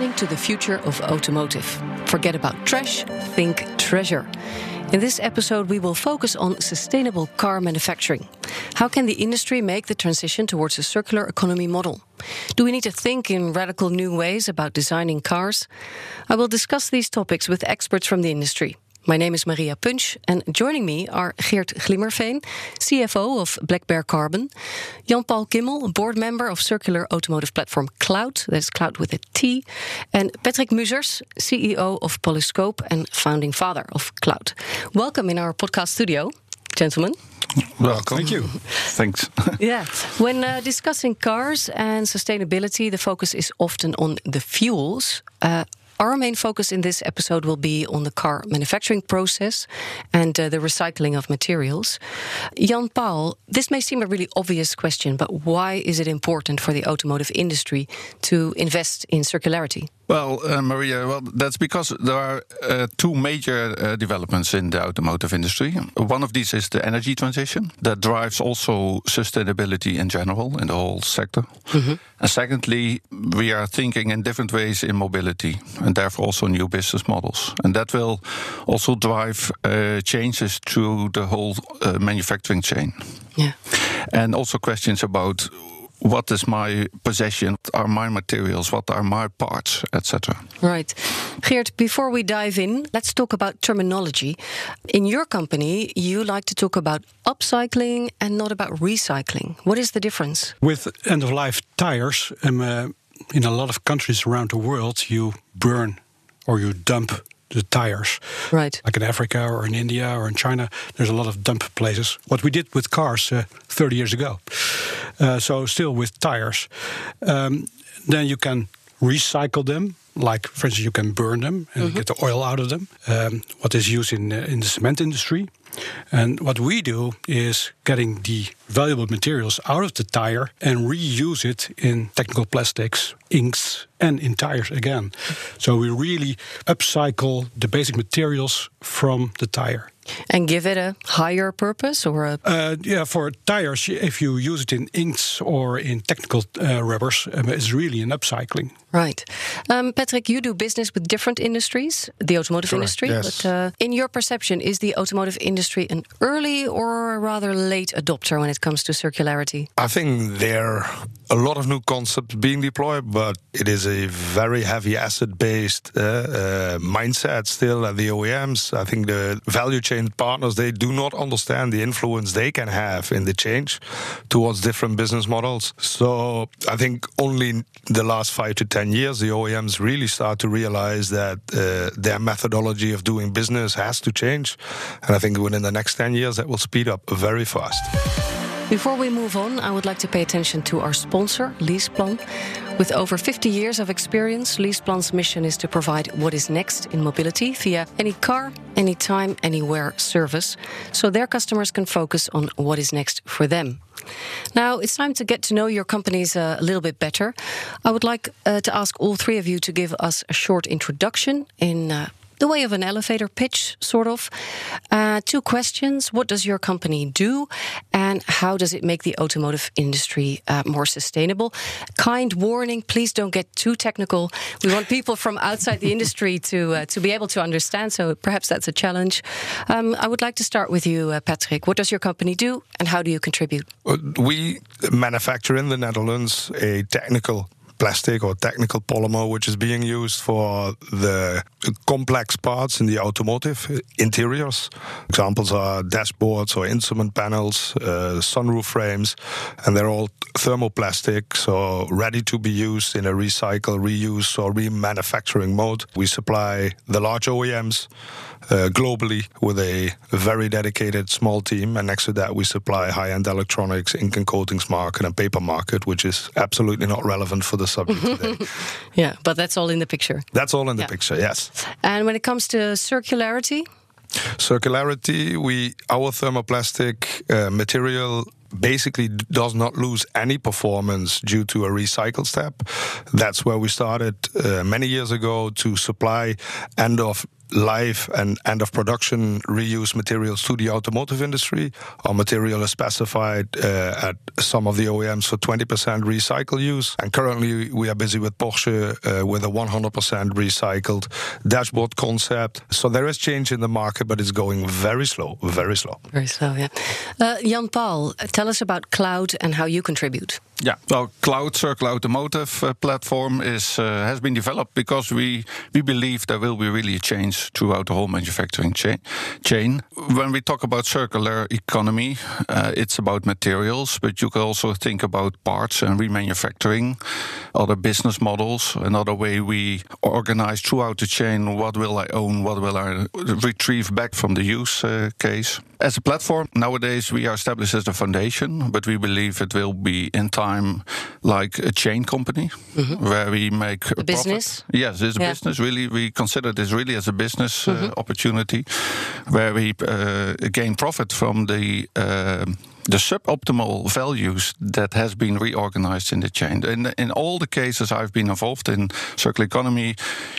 listening to the future of automotive. Forget about trash, think treasure. In this episode, we will focus on sustainable car manufacturing. How can the industry make the transition towards a circular economy model? Do we need to think in radical new ways about designing cars? I will discuss these topics with experts from the industry. My name is Maria Punch, and joining me are Geert Glimmerveen, CFO of Black Bear Carbon, Jan Paul Kimmel, board member of circular automotive platform Clout, that's Clout with a T, and Patrick Musers, CEO of Polyscope and founding father of Clout. Welcome in our podcast studio, gentlemen. Welcome. Thank you. Thanks. yeah. When uh, discussing cars and sustainability, the focus is often on the fuels. Uh, our main focus in this episode will be on the car manufacturing process and uh, the recycling of materials. Jan Paul, this may seem a really obvious question, but why is it important for the automotive industry to invest in circularity? Well, uh, Maria, well, that's because there are uh, two major uh, developments in the automotive industry. One of these is the energy transition that drives also sustainability in general in the whole sector. Mm-hmm. And secondly, we are thinking in different ways in mobility and therefore also new business models. And that will also drive uh, changes through the whole uh, manufacturing chain. Yeah. And also questions about what is my possession, what are my materials, what are my parts, etc. Right. Geert, before we dive in, let's talk about terminology. In your company, you like to talk about upcycling and not about recycling. What is the difference? With end of life tires, um, uh, in a lot of countries around the world, you burn or you dump the tires. Right. Like in Africa or in India or in China, there's a lot of dump places. What we did with cars uh, 30 years ago. Uh, so still with tires. Um, then you can recycle them. Like, for instance, you can burn them and mm -hmm. get the oil out of them. Um, what is used in, uh, in the cement industry. And what we do is getting the valuable materials out of the tire and reuse it in technical plastics, inks, and in tires again. So we really upcycle the basic materials from the tire. And give it a higher purpose or a. Uh, yeah, for tires, if you use it in inks or in technical uh, rubbers, um, it's really an upcycling. Right. Um, Patrick, you do business with different industries, the automotive Correct, industry. yes. But uh, in your perception, is the automotive industry an early or rather late adopter when it comes to circularity? I think there are a lot of new concepts being deployed, but it is a very heavy asset based uh, uh, mindset still at the OEMs. I think the value chain partners they do not understand the influence they can have in the change towards different business models. So I think only in the last five to ten years the OEMs really start to realize that uh, their methodology of doing business has to change, and I think within the next ten years that will speed up very fast. Before we move on, I would like to pay attention to our sponsor, LeasePlan. With over 50 years of experience, LeasePlan's mission is to provide what is next in mobility via any car, anytime, anywhere service, so their customers can focus on what is next for them. Now, it's time to get to know your companies uh, a little bit better. I would like uh, to ask all three of you to give us a short introduction in uh, the way of an elevator pitch, sort of. Uh, two questions What does your company do? And how does it make the automotive industry uh, more sustainable? Kind warning please don't get too technical. We want people from outside the industry to, uh, to be able to understand, so perhaps that's a challenge. Um, I would like to start with you, uh, Patrick. What does your company do, and how do you contribute? Uh, we manufacture in the Netherlands a technical plastic or technical polymer which is being used for the complex parts in the automotive interiors. Examples are dashboards or instrument panels, uh, sunroof frames, and they're all thermoplastic, so ready to be used in a recycle, reuse, or remanufacturing mode. We supply the large OEMs uh, globally with a very dedicated small team. And next to that, we supply high end electronics, ink and coatings market, and paper market, which is absolutely not relevant for the subject today. yeah, but that's all in the picture. That's all in the Yeah. picture, yes. And when it comes to circularity, Circularity, we our thermoplastic uh, material basically does not lose any performance due to a recycle step. That's where we started uh, many years ago to supply end of live and end of production reuse materials to the automotive industry. Our material is specified uh, at some of the OEMs for 20% recycle use. And currently, we are busy with Porsche uh, with a 100% recycled dashboard concept. So there is change in the market, but it's going very slow, very slow. Very slow, yeah. Uh, Jan Paul, tell us about Clout and how you contribute. Yeah, well, Clout Circular Automotive uh, platform is uh, has been developed because we we believe there will be really a change throughout the whole manufacturing chain. Chain. When we talk about circular economy, uh, it's about materials, but you can also think about parts and remanufacturing, other business models, another way we organize throughout the chain. What will I own? What will I retrieve back from the use uh, case? As a platform, nowadays we are established as a foundation, but we believe it will be in time like a chain company mm-hmm. where we make a, a business. Yes, it's a yeah. business. Really, we consider this really as a business uh, mm-hmm. opportunity where we uh, gain profit from the uh, the suboptimal values that has been reorganized in the chain. In, in all the cases I've been involved in circular economy,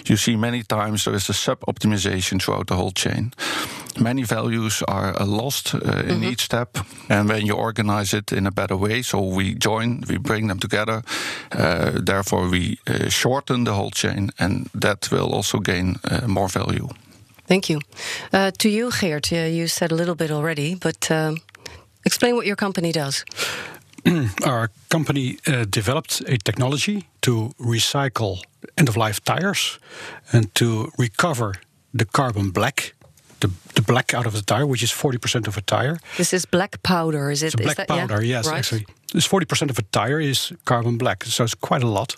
you see many times there is a sub-optimization throughout the whole chain. Many values are lost uh, in mm-hmm. each step, and when you organize it in a better way, so we join, we bring them together. Uh, therefore, we uh, shorten the whole chain, and that will also gain uh, more value. Thank you. Uh, to you, Geert, you said a little bit already, but um, Explain what your company does. Our company uh, developed a technology to recycle end of life tires and to recover the carbon black. The, the black out of the tire, which is 40% of a tire. This is black powder, is it? It's black that, powder, yeah? yes, right. actually. This 40% of a tire is carbon black, so it's quite a lot.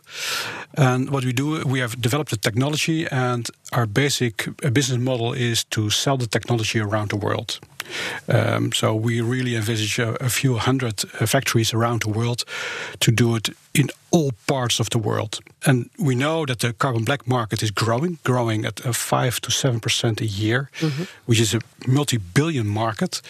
And what we do, we have developed a technology, and our basic uh, business model is to sell the technology around the world. Um, so we really envisage a, a few hundred uh, factories around the world to do it in all parts of the world. And we know that the carbon black market is growing, growing at a 5 to 7% a year, mm-hmm. which is a multi billion market.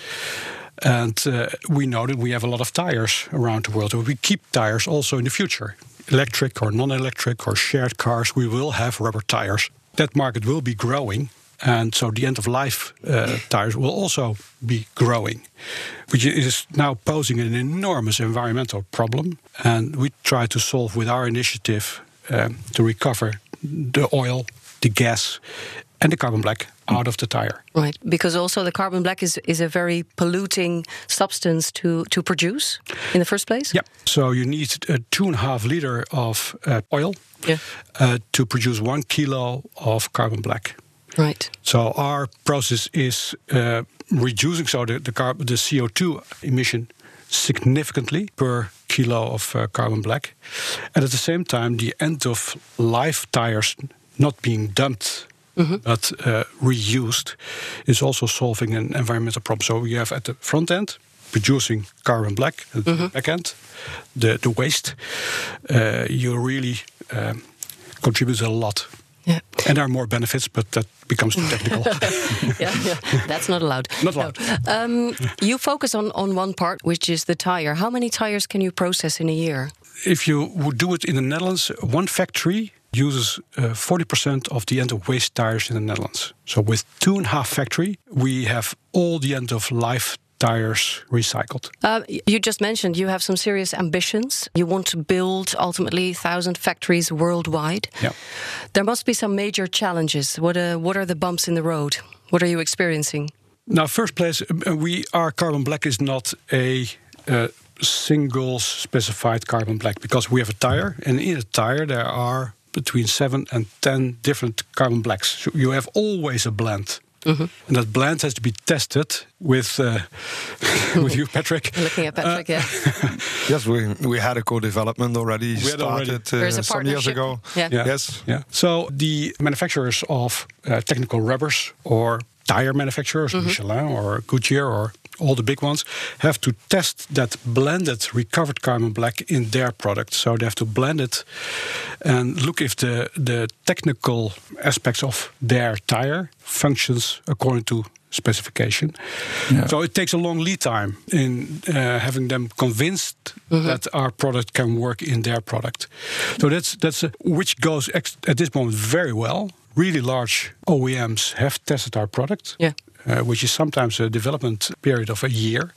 And uh, we know that we have a lot of tires around the world. We keep tires also in the future. Electric or non electric or shared cars, we will have rubber tires. That market will be growing and so the end of life uh, tires will also be growing, which is now posing an enormous environmental problem. And we try to solve with our initiative um, to recover the oil, the gas, and the carbon black out of the tire. Right, because also the carbon black is, is a very polluting substance to, to produce in the first place? Yeah, so you need a two and a half liter of uh, oil yeah. uh, to produce one kilo of carbon black. Right. So our process is uh, reducing so the the, carb- the CO2 emission significantly per kilo of uh, carbon black, and at the same time the end of life tires not being dumped. Mm-hmm. But uh, reused is also solving an environmental problem. So we have at the front end producing carbon black, and mm-hmm. back end the the waste. Uh, you really um, contribute a lot. And there are more benefits, but that becomes too technical. yeah, yeah, that's not allowed. Not allowed. No. Um, you focus on, on one part, which is the tire. How many tires can you process in a year? If you would do it in the Netherlands, one factory uses uh, 40% of the end of waste tires in the Netherlands. So with two and a half factory, we have all the end of life tires recycled. Uh, you just mentioned you have some serious ambitions. You want to build ultimately thousand factories worldwide. Yeah. There must be some major challenges. What uh, what are the bumps in the road? What are you experiencing? Now, first place, uh, we our carbon black is not a uh, single specified carbon black because we have a tire, and in a tire there are between seven and ten different carbon blacks. So you have always a blend. Mm-hmm. And that blend has to be tested with uh, with you, Patrick. Looking at Patrick, uh, yeah. yes, we we had a co-development already we started already. Uh, some years ago. Yeah. yeah. Yes. Yeah. So the manufacturers of uh, technical rubbers or tire manufacturers, mm-hmm. Michelin or Goodyear or all the big ones, have to test that blended recovered carbon black in their product. So they have to blend it and look if the, the technical aspects of their tire functions according to specification. Yeah. So it takes a long lead time in uh, having them convinced mm-hmm. that our product can work in their product. So that's that's a, which goes ex- at this moment very well really large OEMs have tested our product, Yeah. Uh, which is sometimes a development period of a year.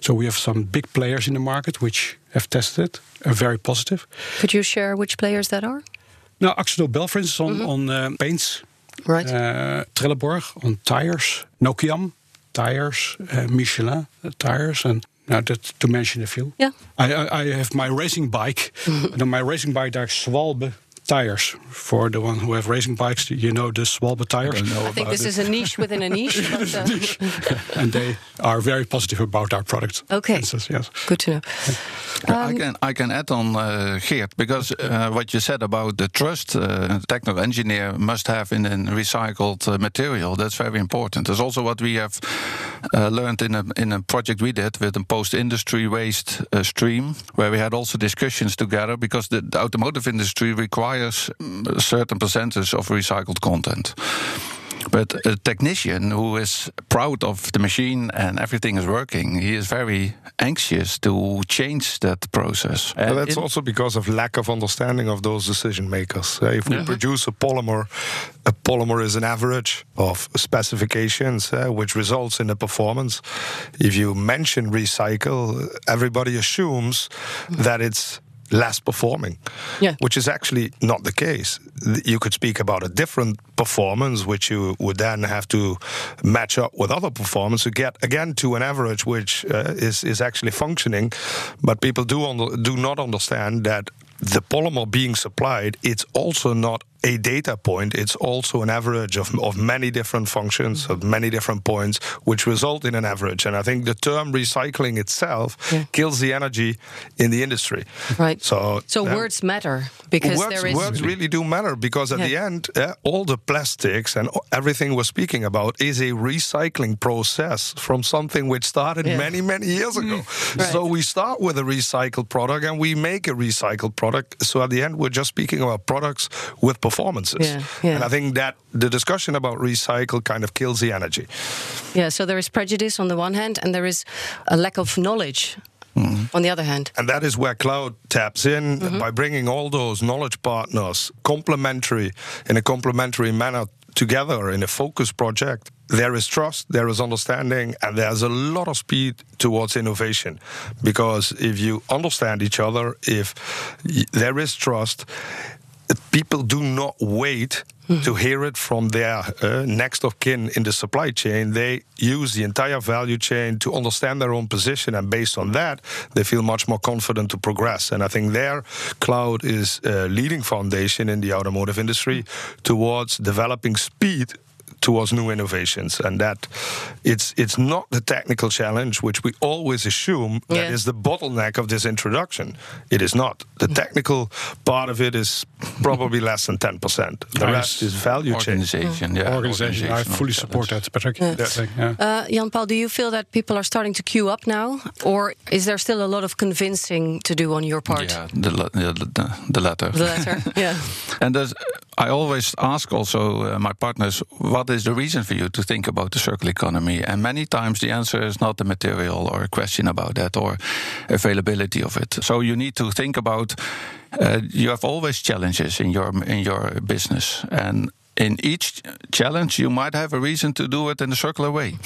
So we have some big players in the market which have tested it, are very positive. Could you share which players that are? Now, Axel Bell, for instance, on, on uh, paints, Right. uh, Trelleborg on tires, Nokian tires, uh, Michelin tires, and now that to mention a few. Yeah. I, I, I have my racing bike, and on my racing bike there are Schwalbe tires. For the one who have racing bikes, you know the Schwalbe tires, I think this is a niche within a niche. But, uh, and they are very positive about our product. Okay. instance, yes. good to know. I can I can add on uh, Geert because uh, what you said about the trust uh, a technical engineer must have in a recycled uh, material. That's very important. That's also what we have uh, learned in a in a project we did with a post industry waste uh, stream, where we had also discussions together because the, the automotive industry requires mm, a certain percentage of recycled content. But a technician who is proud of the machine and everything is working, he is very anxious to change that process. But And that's also because of lack of understanding of those decision makers. Uh, if we produce a polymer, a polymer is an average of specifications, uh, which results in a performance. If you mention recycle, everybody assumes that it's less performing, Yeah. which is actually not the case. You could speak about a different performance, which you would then have to match up with other performance to get again to an average which uh, is is actually functioning. But people do do not understand that the polymer being supplied, it's also not a data point. It's also an average of, of many different functions, of many different points, which result in an average. And I think the term recycling itself Yeah. kills the energy in the industry. Right. So, So yeah. words matter because words, there is. words really do matter because at Yeah. the end, uh, all the plastics and everything we're speaking about is a recycling process from something which started many, many years ago. Right. So we start with a recycled product and we make a recycled product. So at the end, we're just speaking about products with performances. Yeah, yeah. And I think that the discussion about recycle kind of kills the energy. Yeah, so there is prejudice on the one hand, and there is a lack of knowledge mm-hmm. on the other hand. And that is where Clout taps in mm-hmm. by bringing all those knowledge partners complementary in a complementary manner together in a focus project. There is trust, there is understanding, and there's a lot of speed towards innovation. Because if you understand each other, if y- there is trust, people do not wait to hear it from their uh, next of kin in the supply chain. They use the entire value chain to understand their own position, and based on that, they feel much more confident to progress. And I think their Clout is a leading foundation in the automotive industry towards developing speed towards new innovations and that it's it's not the technical challenge which we always assume that Yeah. is the bottleneck of this introduction it is not the technical part of it is probably less than 10% the Nice. rest is value chain organization, yeah, organization. I fully support challenge. that, Patrick. Yeah. That yeah. Uh, Jan Paul, do you feel that people are starting to queue up now, or is there still a lot of convincing to do on your part? Yeah, the, la- the, the, the latter. The latter, yeah. And I always ask also uh, my partners, what is the reason for you to think about the circular economy? And many times the answer is not the material or a question about that or availability of it. So you need to think about. Uh, you have always challenges in your in your business, and in each challenge you might have a reason to do it in a circular way.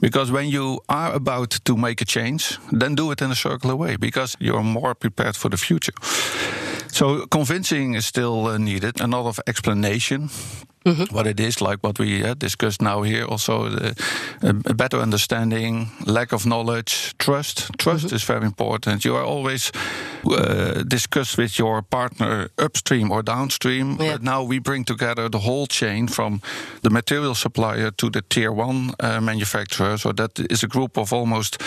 Because when you are about to make a change, then do it in a circular way because you're more prepared for the future. So convincing is still uh, needed. A lot of explanation. What it is, like what we uh, discussed now here, also the, a better understanding, lack of knowledge, trust. Trust is very important. You are always uh, discuss with your partner upstream or downstream. Yeah. But now we bring together the whole chain from the material supplier to the tier one uh, manufacturer. So that is a group of almost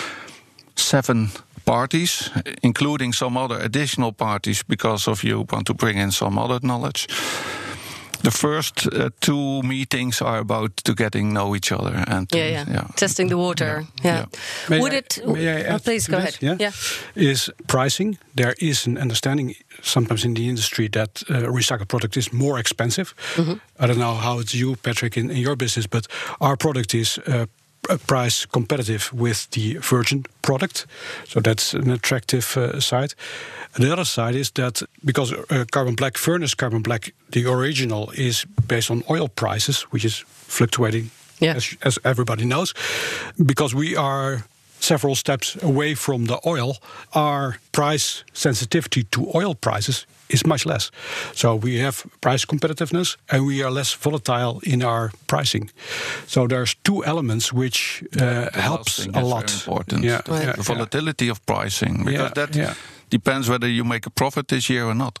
seven parties, including some other additional parties because of you want to bring in some other knowledge. The first uh, two meetings are about to getting know each other and to- Yeah, yeah, Testing the water. Yeah. Yeah. Would I- it? may I oh, please to go this? ahead. Yeah. Is pricing. There is an understanding sometimes in the industry that uh, recycled product is more expensive. Mm-hmm. I don't know how it's you, Patrick, in, in your business, but our product is uh, price competitive with the virgin product. So that's an attractive uh, side. And the other side is that because uh, carbon black, furnace carbon black, the original is based on oil prices, which is fluctuating, Yeah. as, as everybody knows. Because we are several steps away from the oil, our price sensitivity to oil prices is much less. So we have price competitiveness and we are less volatile in our pricing. So there's two elements which uh, The last helps a lot. very important. Yeah, the, yeah, the volatility of pricing, because Yeah, that yeah. Depends whether you make a profit this year or not.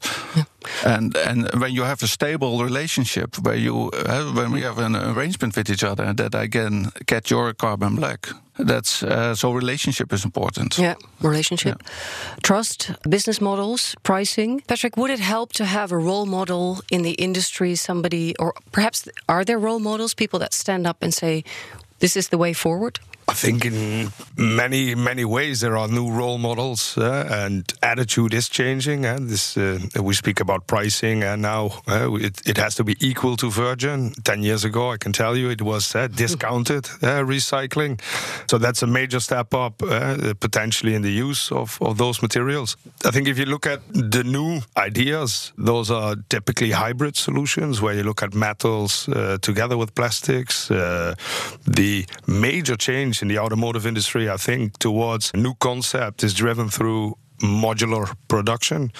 And and when you have a stable relationship, where you uh, when we have an arrangement with each other, that I can get your carbon black. That's uh, so relationship is important. Yeah, relationship, trust, business models, pricing. Patrick, would it help to have a role model in the industry? Somebody, or perhaps are there role models, people that stand up and say, "This is the way forward"? I think in many many ways there are new role models uh, and attitude is changing. And this uh, we speak about pricing, and now uh, it, it has to be equal to virgin. Ten years ago, I can tell you it was uh, discounted uh, recycling. So that's a major step up uh, potentially in the use of, of those materials. I think if you look at the new ideas, those are typically hybrid solutions where you look at metals uh, together with plastics. Uh, the major change in the automotive industry, I think, towards a new concept is driven through modular production,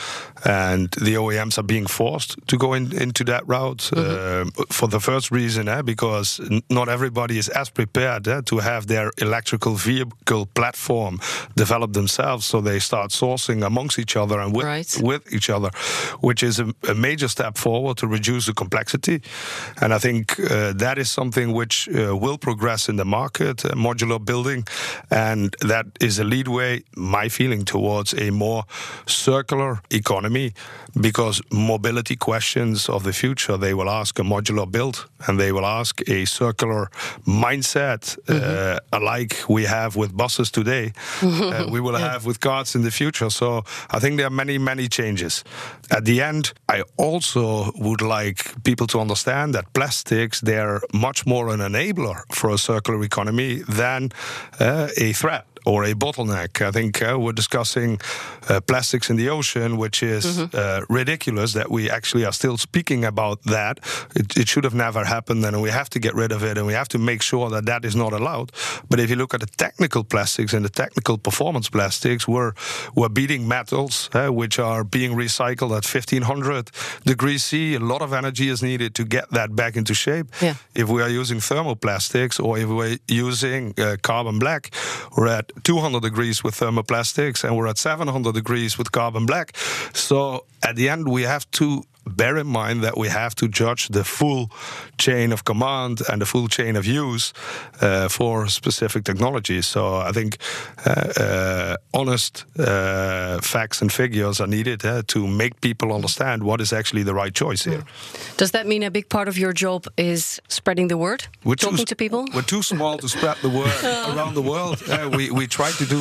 and the OEMs are being forced to go in, into that route uh, for the first reason, eh, because n- not everybody is as prepared eh, to have their electrical vehicle platform develop themselves, so they start sourcing amongst each other and with, Right. with each other, which is a, a major step forward to reduce the complexity. And I think uh, that is something which uh, will progress in the market, uh, modular building, and that is a leadway, my feeling, towards a more circular economy because mobility questions of the future they will ask a modular build and they will ask a circular mindset uh, alike we have with buses today uh, we will have with cars in the future. So i think there are many many changes. At the end i also would like people to understand that plastics they're much more an enabler for a circular economy than uh, a threat or a bottleneck. I think uh, we're discussing uh, plastics in the ocean, which is uh, ridiculous that we actually are still speaking about that. It, it should have never happened, and we have to get rid of it, and we have to make sure that that is not allowed. But if you look at the technical plastics and the technical performance plastics, we're we're beating metals, uh, which are being recycled at 1500 degrees C. A lot of energy is needed to get that back into shape. Yeah. If we are using thermoplastics or if we're using uh, carbon black, we're at 200 degrees with thermoplastics and we're at 700 degrees with carbon black. So at the end, we have to bear in mind that we have to judge the full chain of command and the full chain of use uh, for specific technologies. So I think uh, uh, honest uh, facts and figures are needed uh, to make people understand what is actually the right choice here. Does that mean a big part of your job is spreading the word, We're talking to people? We're too small to spread the word around the world. Uh, we we try to do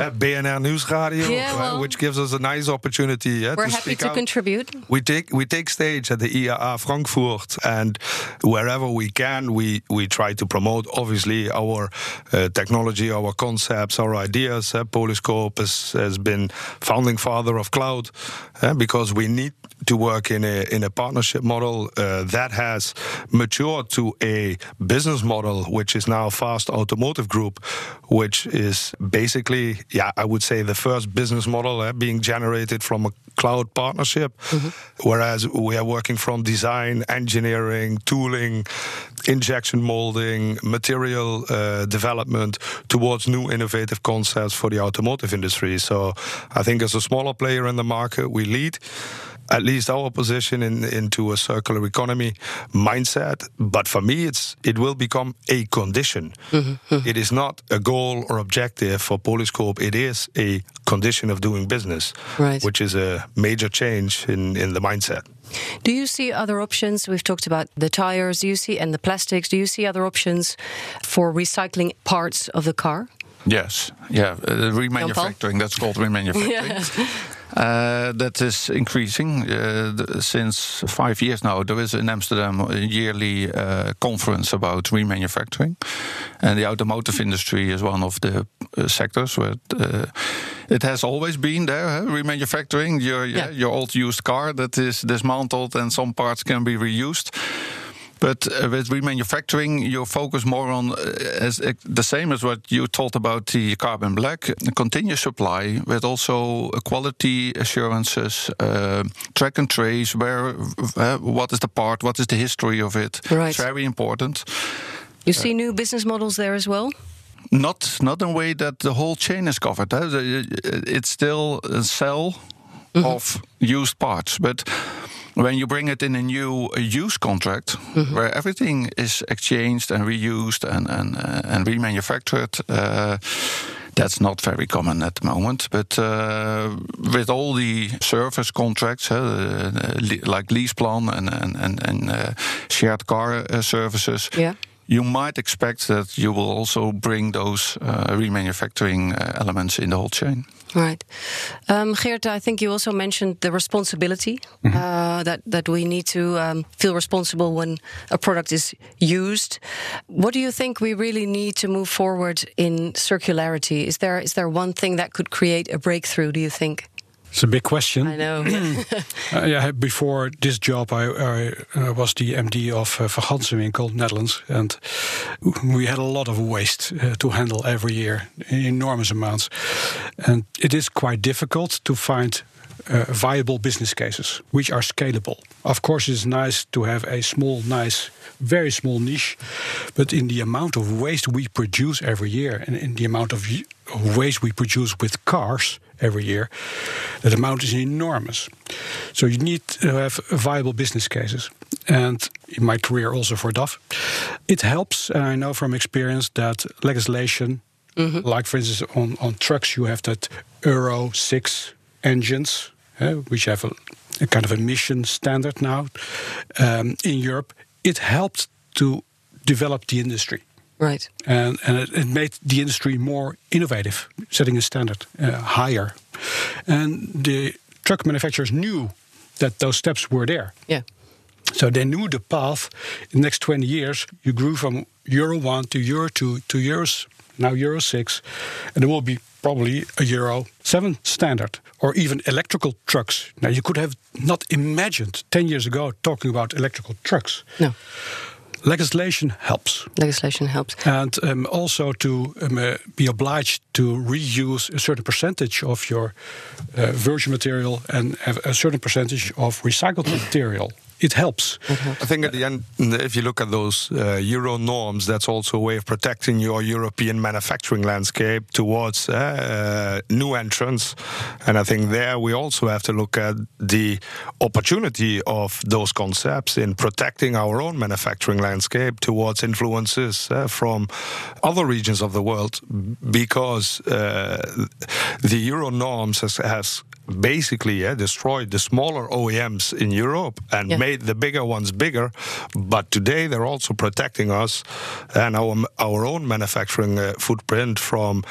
uh, BNR News Radio, Yeah, well- which gives us a nice opportunity uh, We're to happy to out. contribute. We take we take stage at the IAA Frankfurt, and wherever we can, we we try to promote obviously our uh, technology, our concepts, our ideas. Uh, Polyscope has, has been founding father of Clout uh, because we need to work in a in a partnership model uh, that has matured to a business model, which is now Fast Automotive Group, which is basically, yeah, I would say the first business model uh, being generated from a Clout partnership, whereas we are working from design, engineering, tooling, injection molding, material uh, development towards new innovative concepts for the automotive industry. So I think as a smaller player in the market, we lead at least our position in, into a circular economy mindset. But for me, it's it will become a condition. It is not a goal or objective for Polyscope. It is a condition of doing business, Right. which is a major change in, in the mindset. Do you see other options? We've talked about the tires. Do you see and the plastics? Do you see other options for recycling parts of the car? Yes, yeah, uh, remanufacturing. That's called remanufacturing. Uh, that is increasing uh, since five years now. There is in Amsterdam a yearly uh, conference about remanufacturing, and the automotive industry is one of the sectors where it has always been there. Huh? Remanufacturing your yeah. your old used car that is dismantled and some parts can be reused. But uh, with remanufacturing, you focus more on uh, as uh, the same as what you talked about the carbon black, continuous supply, with also quality assurances, uh, track and trace, where uh, what is the part, what is the history of it. Right. It's very important. You see new business models there as well. Not not in a way that the whole chain is covered. It's still a cell mm -hmm. of used parts, but when you bring it in a new use contract mm-hmm. where everything is exchanged and reused and and uh, and remanufactured. Uh, that's not very common at the moment, but uh, with all the service contracts, uh, like Leaseplan and and and, and uh, shared car uh, services, yeah you might expect that you will also bring those uh, remanufacturing uh, elements in the whole chain. Right, um, Geert. I think you also mentioned the responsibility mm -hmm. uh, that that we need to um, feel responsible when a product is used. What do you think we really need to move forward in circularity? Is there is there one thing that could create a breakthrough? Do you think? It's a big question. I know. uh, yeah, before this job, I, I uh, was the MD of uh, Van Gansewinkel, Netherlands, and we had a lot of waste uh, to handle every year, enormous amounts, and it is quite difficult to find uh, viable business cases which are scalable. Of course, it's nice to have a small, nice, very small niche, but in the amount of waste we produce every year and in the amount of waste we produce with cars every year, that amount is enormous. So you need to have viable business cases. And in my career, also for DAF, it helps. And I know from experience that legislation, mm -hmm. like for instance on, on trucks, you have that Euro 6 engines, uh, which have a, a, kind of emission standard now um, in Europe. It helped to develop the industry. Right. And, and it, it, made the industry more innovative, setting a standard uh, higher. And the truck manufacturers knew that those steps were there. Yeah. So they knew the path. In the next 20 years, you grew from Euro 1 to Euro 2 to Euros, now Euro 6. And there will be probably a Euro 7 standard or even electrical trucks. Now, you could have not imagined 10 years ago talking about electrical trucks. No legislation helps. Legislation helps. And um, also to um, uh, be obliged to reuse a certain percentage of your uh, virgin material and have a certain percentage of recycled material it helps. I think at the end, if you look at those uh, Euro norms, that's also a way of protecting your European manufacturing landscape towards uh, uh, new entrants. And I think there we also have to look at the opportunity of those concepts in protecting our own manufacturing landscape towards influences uh, from other regions of the world, because uh, the Euro norms has, has basically yeah, destroyed the smaller OEMs in Europe and yeah. made the bigger ones bigger. But today they're also protecting us and our our own manufacturing uh, footprint from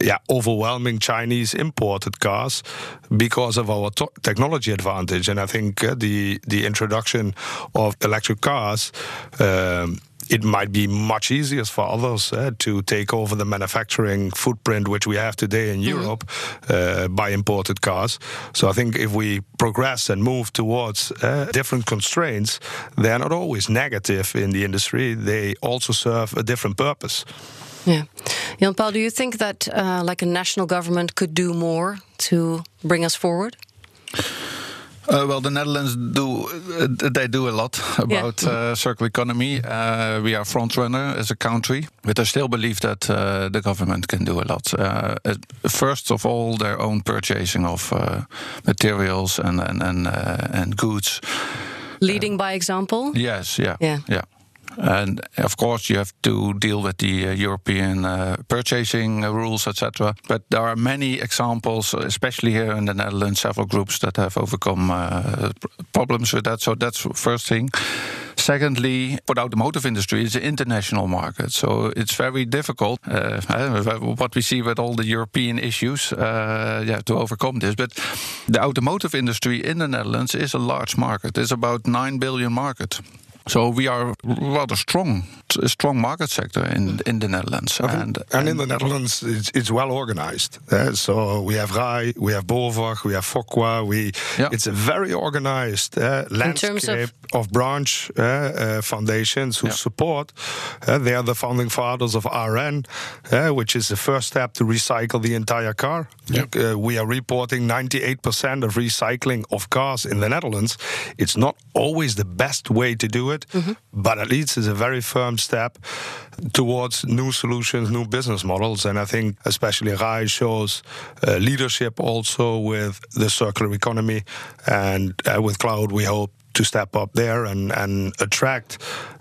yeah, overwhelming Chinese imported cars because of our technology advantage. And I think uh, the the introduction of electric cars. Um, it might be much easier for others uh, to take over the manufacturing footprint which we have today in mm-hmm. Europe uh, by imported cars. So I think if we progress and move towards uh, different constraints, they're not always negative in the industry. They also serve a different purpose. Yeah. Jan Paul, do you think that uh, like a national government could do more to bring us forward? Uh, well, the Netherlands do uh, they do a lot about yeah. uh, circular economy. Uh, we are front runner as a country, but I still believe that uh, the government can do a lot. Uh, first of all, their own purchasing of materials and and and, and goods. Leading by example. Yes. Yeah. Yeah. Yeah. And of course, you have to deal with the uh, European uh, purchasing rules, etc. But there are many examples, especially here in the Netherlands, several groups that have overcome uh, problems with that. So that's first thing. Secondly, for the automotive industry, it's an international market, so it's very difficult. Uh, what we see with all the European issues, uh, yeah, to overcome this. But the automotive industry in the Netherlands is a large market. It's about nine billion market. So we are rather strong, a strong market sector in in the Netherlands, and, and in the Netherlands it's, it's well organized. Uh, so we have RAI, we have BOVAG, we have Focwa. We yeah. it's a very organized uh, landscape of, of, branch uh, uh foundations who yeah. support. Uh, they are the founding fathers of ARN, uh, which is the first step to recycle the entire car. Yeah. we are reporting 98% of recycling of cars in the Netherlands. It's not always the best way to do it it, mm-hmm. but at least it's a very firm step towards new solutions, new business models. And I think especially RAI shows uh, leadership also with the circular economy. And uh, with Clout, we hope to step up there and, and attract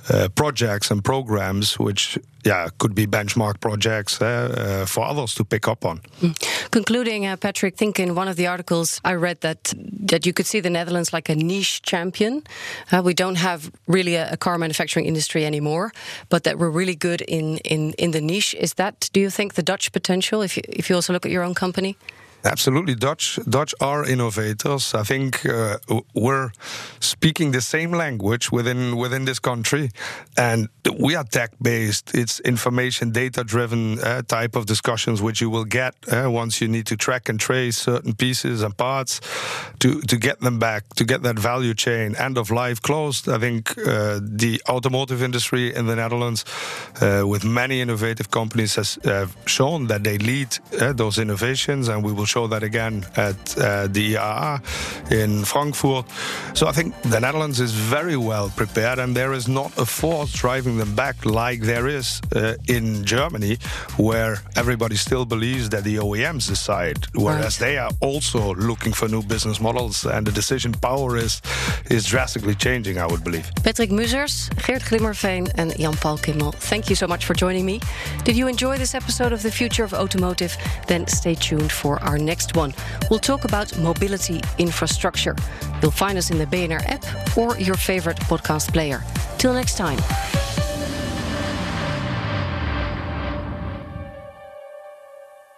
uh, projects and programs which yeah could be benchmark projects uh, uh, for others to pick up on mm. Concluding uh, patrick think in one of the articles i read that that you could see the netherlands like a niche champion. Uh, we don't have really a, a, car manufacturing industry anymore but that we're really good in in in the niche. Is that do you think the dutch potential if you if you also look at your own company Absolutely, Dutch Dutch are innovators. I think uh, we're speaking the same language within within this country, and we are tech based. It's information data driven uh, type of discussions which you will get uh, once you need to track and trace certain pieces and parts to to get them back to get that value chain end of life closed. I think uh, the automotive industry in the Netherlands, uh, with many innovative companies, has shown that they lead uh, those innovations, and we will show that again at uh, the IAA in Frankfurt. So I think the Netherlands is very well prepared, and there is not a force driving them back like there is uh, in Germany, where everybody still believes that the OEMs decide, whereas they are also looking for new business models, and the decision power is is drastically changing. I would believe. Patrick Muzers, Geert Glimmerveen, and Jan Paul Kimmel. Thank you so much for joining me. Did you enjoy this episode of the Future of Automotive? Then stay tuned for our next one. We'll talk about mobility infrastructure. You'll find us in the BNR app or your favorite podcast player. Till next time.